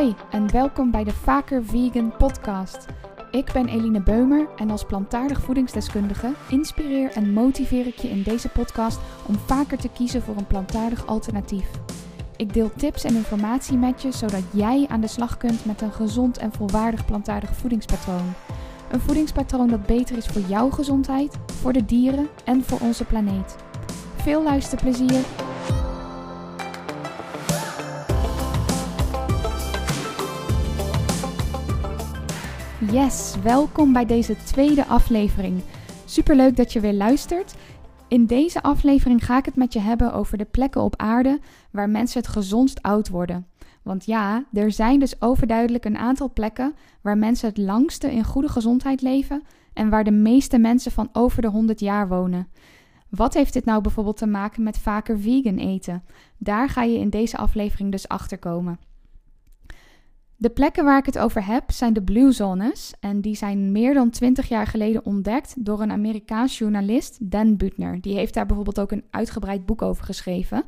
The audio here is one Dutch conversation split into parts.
Hoi en welkom bij de Vaker Vegan podcast. Ik ben Eline Beumer en als plantaardig voedingsdeskundige inspireer en motiveer ik je in deze podcast om vaker te kiezen voor een plantaardig alternatief. Ik deel tips en informatie met je zodat jij aan de slag kunt met een gezond en volwaardig plantaardig voedingspatroon. Een voedingspatroon dat beter is voor jouw gezondheid, voor de dieren en voor onze planeet. Veel luisterplezier Yes, welkom bij deze tweede aflevering. Superleuk dat je weer luistert. In deze aflevering ga ik het met je hebben over de plekken op aarde waar mensen het gezondst oud worden. Want ja, er zijn dus overduidelijk een aantal plekken waar mensen het langste in goede gezondheid leven en waar de meeste mensen van over de 100 jaar wonen. Wat heeft dit nou bijvoorbeeld te maken met vaker vegan eten? Daar ga je in deze aflevering dus achter komen. De plekken waar ik het over heb zijn de Blue Zones en die zijn meer dan 20 jaar geleden ontdekt door een Amerikaans journalist, Dan Butner. Die heeft daar bijvoorbeeld ook een uitgebreid boek over geschreven.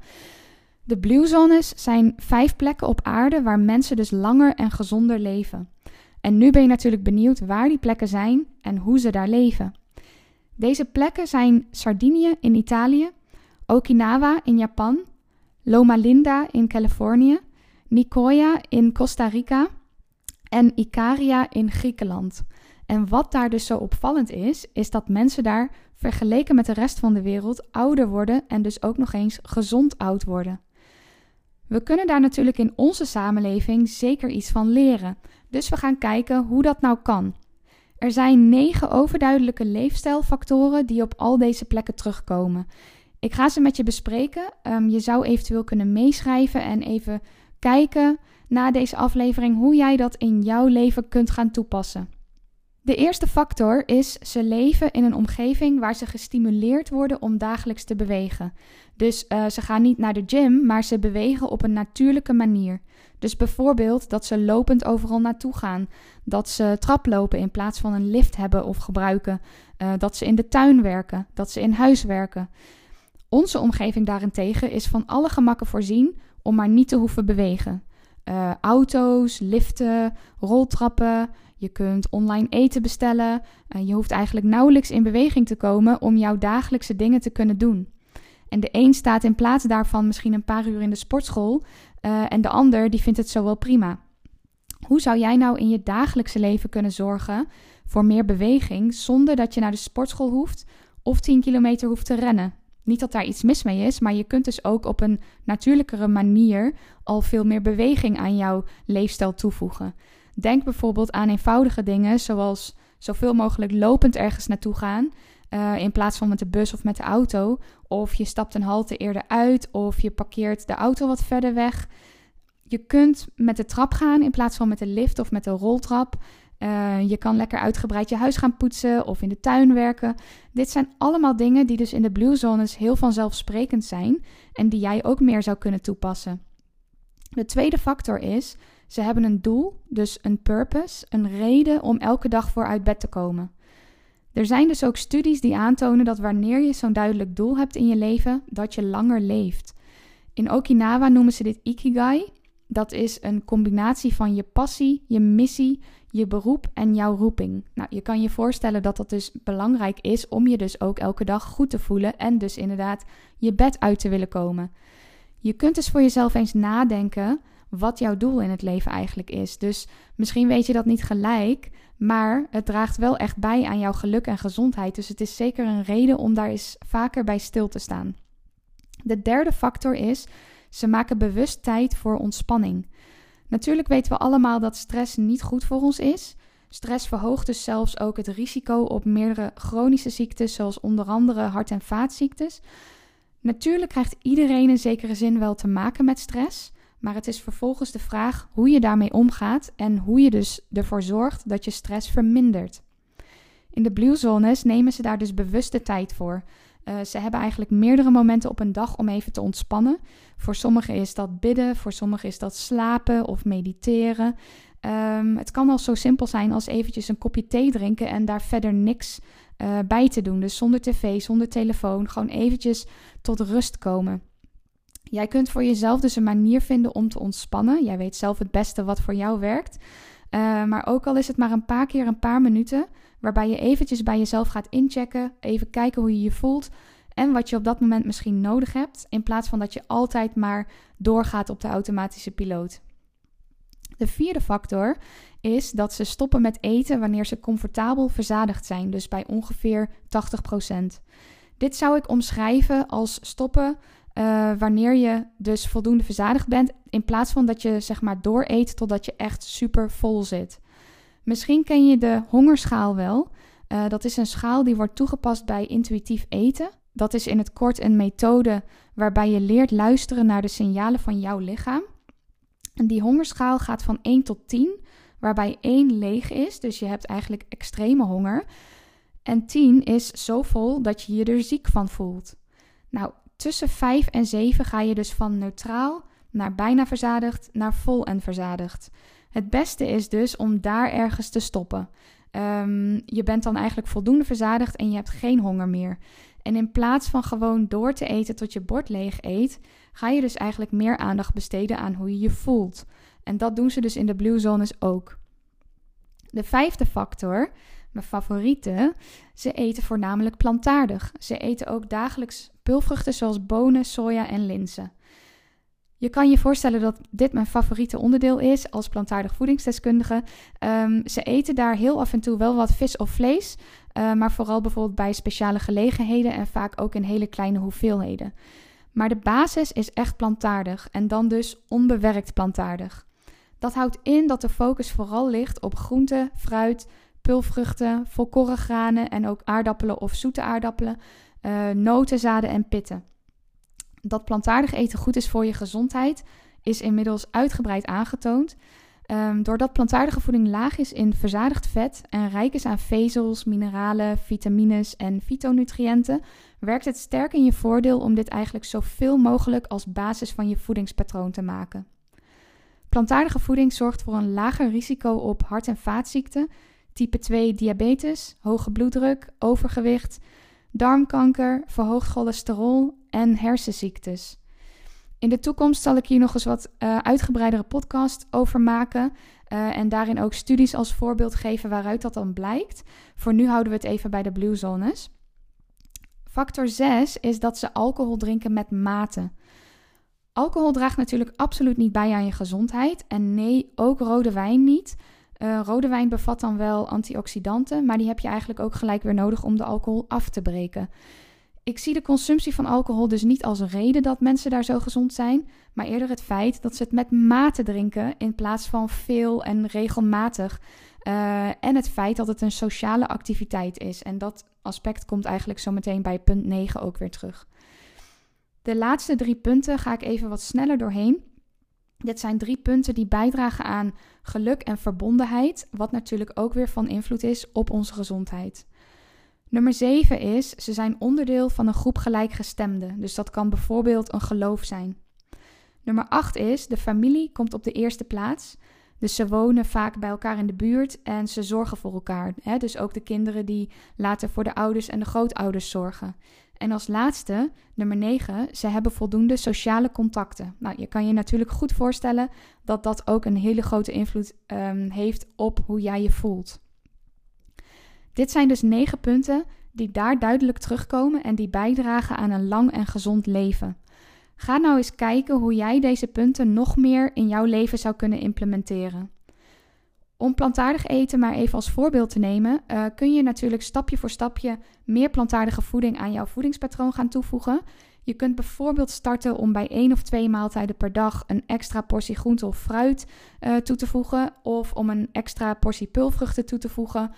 De Blue Zones zijn vijf plekken op aarde waar mensen dus langer en gezonder leven. En nu ben je natuurlijk benieuwd waar die plekken zijn en hoe ze daar leven. Deze plekken zijn Sardinië in Italië, Okinawa in Japan, Loma Linda in Californië, Nicoya in Costa Rica en Ikaria in Griekenland. En wat daar dus zo opvallend is, is dat mensen daar vergeleken met de rest van de wereld ouder worden en dus ook nog eens gezond oud worden. We kunnen daar natuurlijk in onze samenleving zeker iets van leren. Dus we gaan kijken hoe dat nou kan. Er zijn negen overduidelijke leefstijlfactoren die op al deze plekken terugkomen. Ik ga ze met je bespreken. Um, je zou eventueel kunnen meeschrijven en even kijken na deze aflevering hoe jij dat in jouw leven kunt gaan toepassen. De eerste factor is ze leven in een omgeving waar ze gestimuleerd worden om dagelijks te bewegen. Dus uh, ze gaan niet naar de gym, maar ze bewegen op een natuurlijke manier. Dus bijvoorbeeld dat ze lopend overal naartoe gaan, dat ze traplopen in plaats van een lift hebben of gebruiken, uh, dat ze in de tuin werken, dat ze in huis werken. Onze omgeving daarentegen is van alle gemakken voorzien om maar niet te hoeven bewegen. Uh, auto's, liften, roltrappen. Je kunt online eten bestellen. Uh, je hoeft eigenlijk nauwelijks in beweging te komen om jouw dagelijkse dingen te kunnen doen. En de een staat in plaats daarvan misschien een paar uur in de sportschool uh, en de ander die vindt het zo wel prima. Hoe zou jij nou in je dagelijkse leven kunnen zorgen voor meer beweging zonder dat je naar de sportschool hoeft of 10 kilometer hoeft te rennen? Niet dat daar iets mis mee is, maar je kunt dus ook op een natuurlijkere manier al veel meer beweging aan jouw leefstijl toevoegen. Denk bijvoorbeeld aan eenvoudige dingen zoals zoveel mogelijk lopend ergens naartoe gaan. Uh, in plaats van met de bus of met de auto. Of je stapt een halte eerder uit. Of je parkeert de auto wat verder weg. Je kunt met de trap gaan in plaats van met de lift of met de roltrap. Uh, je kan lekker uitgebreid je huis gaan poetsen of in de tuin werken. Dit zijn allemaal dingen die dus in de blue zones heel vanzelfsprekend zijn en die jij ook meer zou kunnen toepassen. De tweede factor is, ze hebben een doel, dus een purpose, een reden om elke dag voor uit bed te komen. Er zijn dus ook studies die aantonen dat wanneer je zo'n duidelijk doel hebt in je leven, dat je langer leeft. In Okinawa noemen ze dit ikigai. Dat is een combinatie van je passie, je missie, je beroep en jouw roeping. Nou, je kan je voorstellen dat dat dus belangrijk is om je dus ook elke dag goed te voelen en dus inderdaad je bed uit te willen komen. Je kunt dus voor jezelf eens nadenken wat jouw doel in het leven eigenlijk is. Dus misschien weet je dat niet gelijk, maar het draagt wel echt bij aan jouw geluk en gezondheid. Dus het is zeker een reden om daar eens vaker bij stil te staan. De derde factor is, ze maken bewust tijd voor ontspanning. Natuurlijk weten we allemaal dat stress niet goed voor ons is. Stress verhoogt dus zelfs ook het risico op meerdere chronische ziektes, zoals onder andere hart- en vaatziektes. Natuurlijk krijgt iedereen in zekere zin wel te maken met stress, maar het is vervolgens de vraag hoe je daarmee omgaat en hoe je dus ervoor zorgt dat je stress vermindert. In de blue zones nemen ze daar dus bewust de tijd voor. Uh, ze hebben eigenlijk meerdere momenten op een dag om even te ontspannen. Voor sommigen is dat bidden, voor sommigen is dat slapen of mediteren. Um, het kan al zo simpel zijn als eventjes een kopje thee drinken en daar verder niks uh, bij te doen. Dus zonder tv, zonder telefoon, gewoon eventjes tot rust komen. Jij kunt voor jezelf dus een manier vinden om te ontspannen. Jij weet zelf het beste wat voor jou werkt. Uh, maar ook al is het maar een paar keer een paar minuten, waarbij je eventjes bij jezelf gaat inchecken, even kijken hoe je je voelt en wat je op dat moment misschien nodig hebt, in plaats van dat je altijd maar doorgaat op de automatische piloot. De vierde factor is dat ze stoppen met eten wanneer ze comfortabel verzadigd zijn, dus bij ongeveer 80%. Dit zou ik omschrijven als stoppen uh, wanneer je dus voldoende verzadigd bent, in plaats van dat je zeg maar dooreet totdat je echt super vol zit. Misschien ken je de hongerschaal wel. Uh, dat is een schaal die wordt toegepast bij intuïtief eten. Dat is in het kort een methode waarbij je leert luisteren naar de signalen van jouw lichaam. En die hongerschaal gaat van 1 tot 10, waarbij 1 leeg is, dus je hebt eigenlijk extreme honger. En 10 is zo vol dat je je er ziek van voelt. Nou, tussen 5 en 7 ga je dus van neutraal naar bijna verzadigd naar vol en verzadigd. Het beste is dus om daar ergens te stoppen. Um, je bent dan eigenlijk voldoende verzadigd en je hebt geen honger meer. En in plaats van gewoon door te eten tot je bord leeg eet, ga je dus eigenlijk meer aandacht besteden aan hoe je je voelt. En dat doen ze dus in de blue zones ook. De vijfde factor, mijn favoriete, ze eten voornamelijk plantaardig. Ze eten ook dagelijks pulvruchten zoals bonen, soja en linzen. Je kan je voorstellen dat dit mijn favoriete onderdeel is als plantaardig voedingsdeskundige. Um, ze eten daar heel af en toe wel wat vis of vlees, uh, maar vooral bijvoorbeeld bij speciale gelegenheden en vaak ook in hele kleine hoeveelheden. Maar de basis is echt plantaardig en dan dus onbewerkt plantaardig. Dat houdt in dat de focus vooral ligt op groenten, fruit, pulvruchten, volkoren granen en ook aardappelen of zoete aardappelen, uh, noten, zaden en pitten. Dat plantaardig eten goed is voor je gezondheid is inmiddels uitgebreid aangetoond. Um, doordat plantaardige voeding laag is in verzadigd vet en rijk is aan vezels, mineralen, vitamines en fytonutriënten, werkt het sterk in je voordeel om dit eigenlijk zoveel mogelijk als basis van je voedingspatroon te maken. Plantaardige voeding zorgt voor een lager risico op hart- en vaatziekten, type 2 diabetes, hoge bloeddruk, overgewicht, darmkanker, verhoogd cholesterol en hersenziektes. In de toekomst zal ik hier nog eens wat uh, uitgebreidere podcast over maken. Uh, en daarin ook studies als voorbeeld geven waaruit dat dan blijkt. Voor nu houden we het even bij de blue zones. Factor 6 is dat ze alcohol drinken met mate. Alcohol draagt natuurlijk absoluut niet bij aan je gezondheid. En nee, ook rode wijn niet. Uh, rode wijn bevat dan wel antioxidanten, maar die heb je eigenlijk ook gelijk weer nodig om de alcohol af te breken. Ik zie de consumptie van alcohol dus niet als reden dat mensen daar zo gezond zijn, maar eerder het feit dat ze het met mate drinken in plaats van veel en regelmatig. Uh, en het feit dat het een sociale activiteit is. En dat aspect komt eigenlijk zo meteen bij punt 9 ook weer terug. De laatste drie punten ga ik even wat sneller doorheen. Dit zijn drie punten die bijdragen aan geluk en verbondenheid, wat natuurlijk ook weer van invloed is op onze gezondheid. Nummer 7 is, ze zijn onderdeel van een groep gelijkgestemden. Dus dat kan bijvoorbeeld een geloof zijn. Nummer 8 is, de familie komt op de eerste plaats. Dus ze wonen vaak bij elkaar in de buurt en ze zorgen voor elkaar. Hè? Dus ook de kinderen die later voor de ouders en de grootouders zorgen. En als laatste, nummer 9, ze hebben voldoende sociale contacten. Nou, je kan je natuurlijk goed voorstellen dat dat ook een hele grote invloed um, heeft op hoe jij je voelt. Dit zijn dus negen punten die daar duidelijk terugkomen en die bijdragen aan een lang en gezond leven. Ga nou eens kijken hoe jij deze punten nog meer in jouw leven zou kunnen implementeren. Om plantaardig eten maar even als voorbeeld te nemen, uh, kun je natuurlijk stapje voor stapje meer plantaardige voeding aan jouw voedingspatroon gaan toevoegen. Je kunt bijvoorbeeld starten om bij één of twee maaltijden per dag een extra portie groente of fruit uh, toe te voegen, of om een extra portie pulvruchten toe te voegen,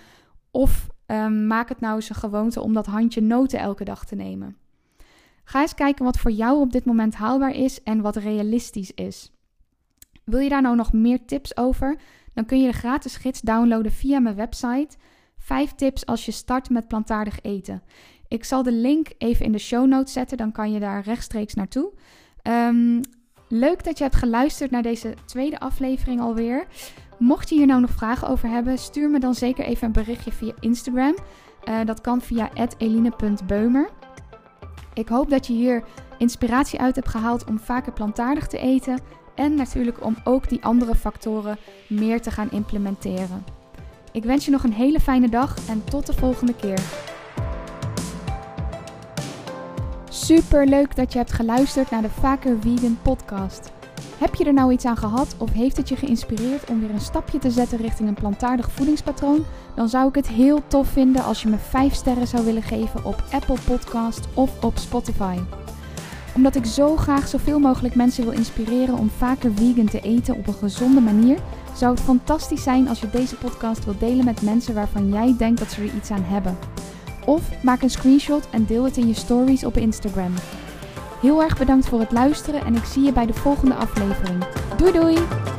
of um, maak het nou eens een gewoonte om dat handje noten elke dag te nemen. Ga eens kijken wat voor jou op dit moment haalbaar is en wat realistisch is. Wil je daar nou nog meer tips over? Dan kun je de gratis gids downloaden via mijn website. 5 tips als je start met plantaardig eten. Ik zal de link even in de show notes zetten, dan kan je daar rechtstreeks naartoe. Um, leuk dat je hebt geluisterd naar deze tweede aflevering alweer. Mocht je hier nou nog vragen over hebben, stuur me dan zeker even een berichtje via Instagram. Uh, dat kan via eline.beumer. Ik hoop dat je hier inspiratie uit heb gehaald om vaker plantaardig te eten en natuurlijk om ook die andere factoren meer te gaan implementeren. Ik wens je nog een hele fijne dag en tot de volgende keer. Super leuk dat je hebt geluisterd naar de Vaker Vegan podcast. Heb je er nou iets aan gehad of heeft het je geïnspireerd om weer een stapje te zetten richting een plantaardig voedingspatroon? Dan zou ik het heel tof vinden als je me 5 sterren zou willen geven op Apple Podcast of op Spotify. Omdat ik zo graag zoveel mogelijk mensen wil inspireren om vaker vegan te eten op een gezonde manier, zou het fantastisch zijn als je deze podcast wilt delen met mensen waarvan jij denkt dat ze er iets aan hebben. Of maak een screenshot en deel het in je stories op Instagram. Heel erg bedankt voor het luisteren en ik zie je bij de volgende aflevering. Doei doei!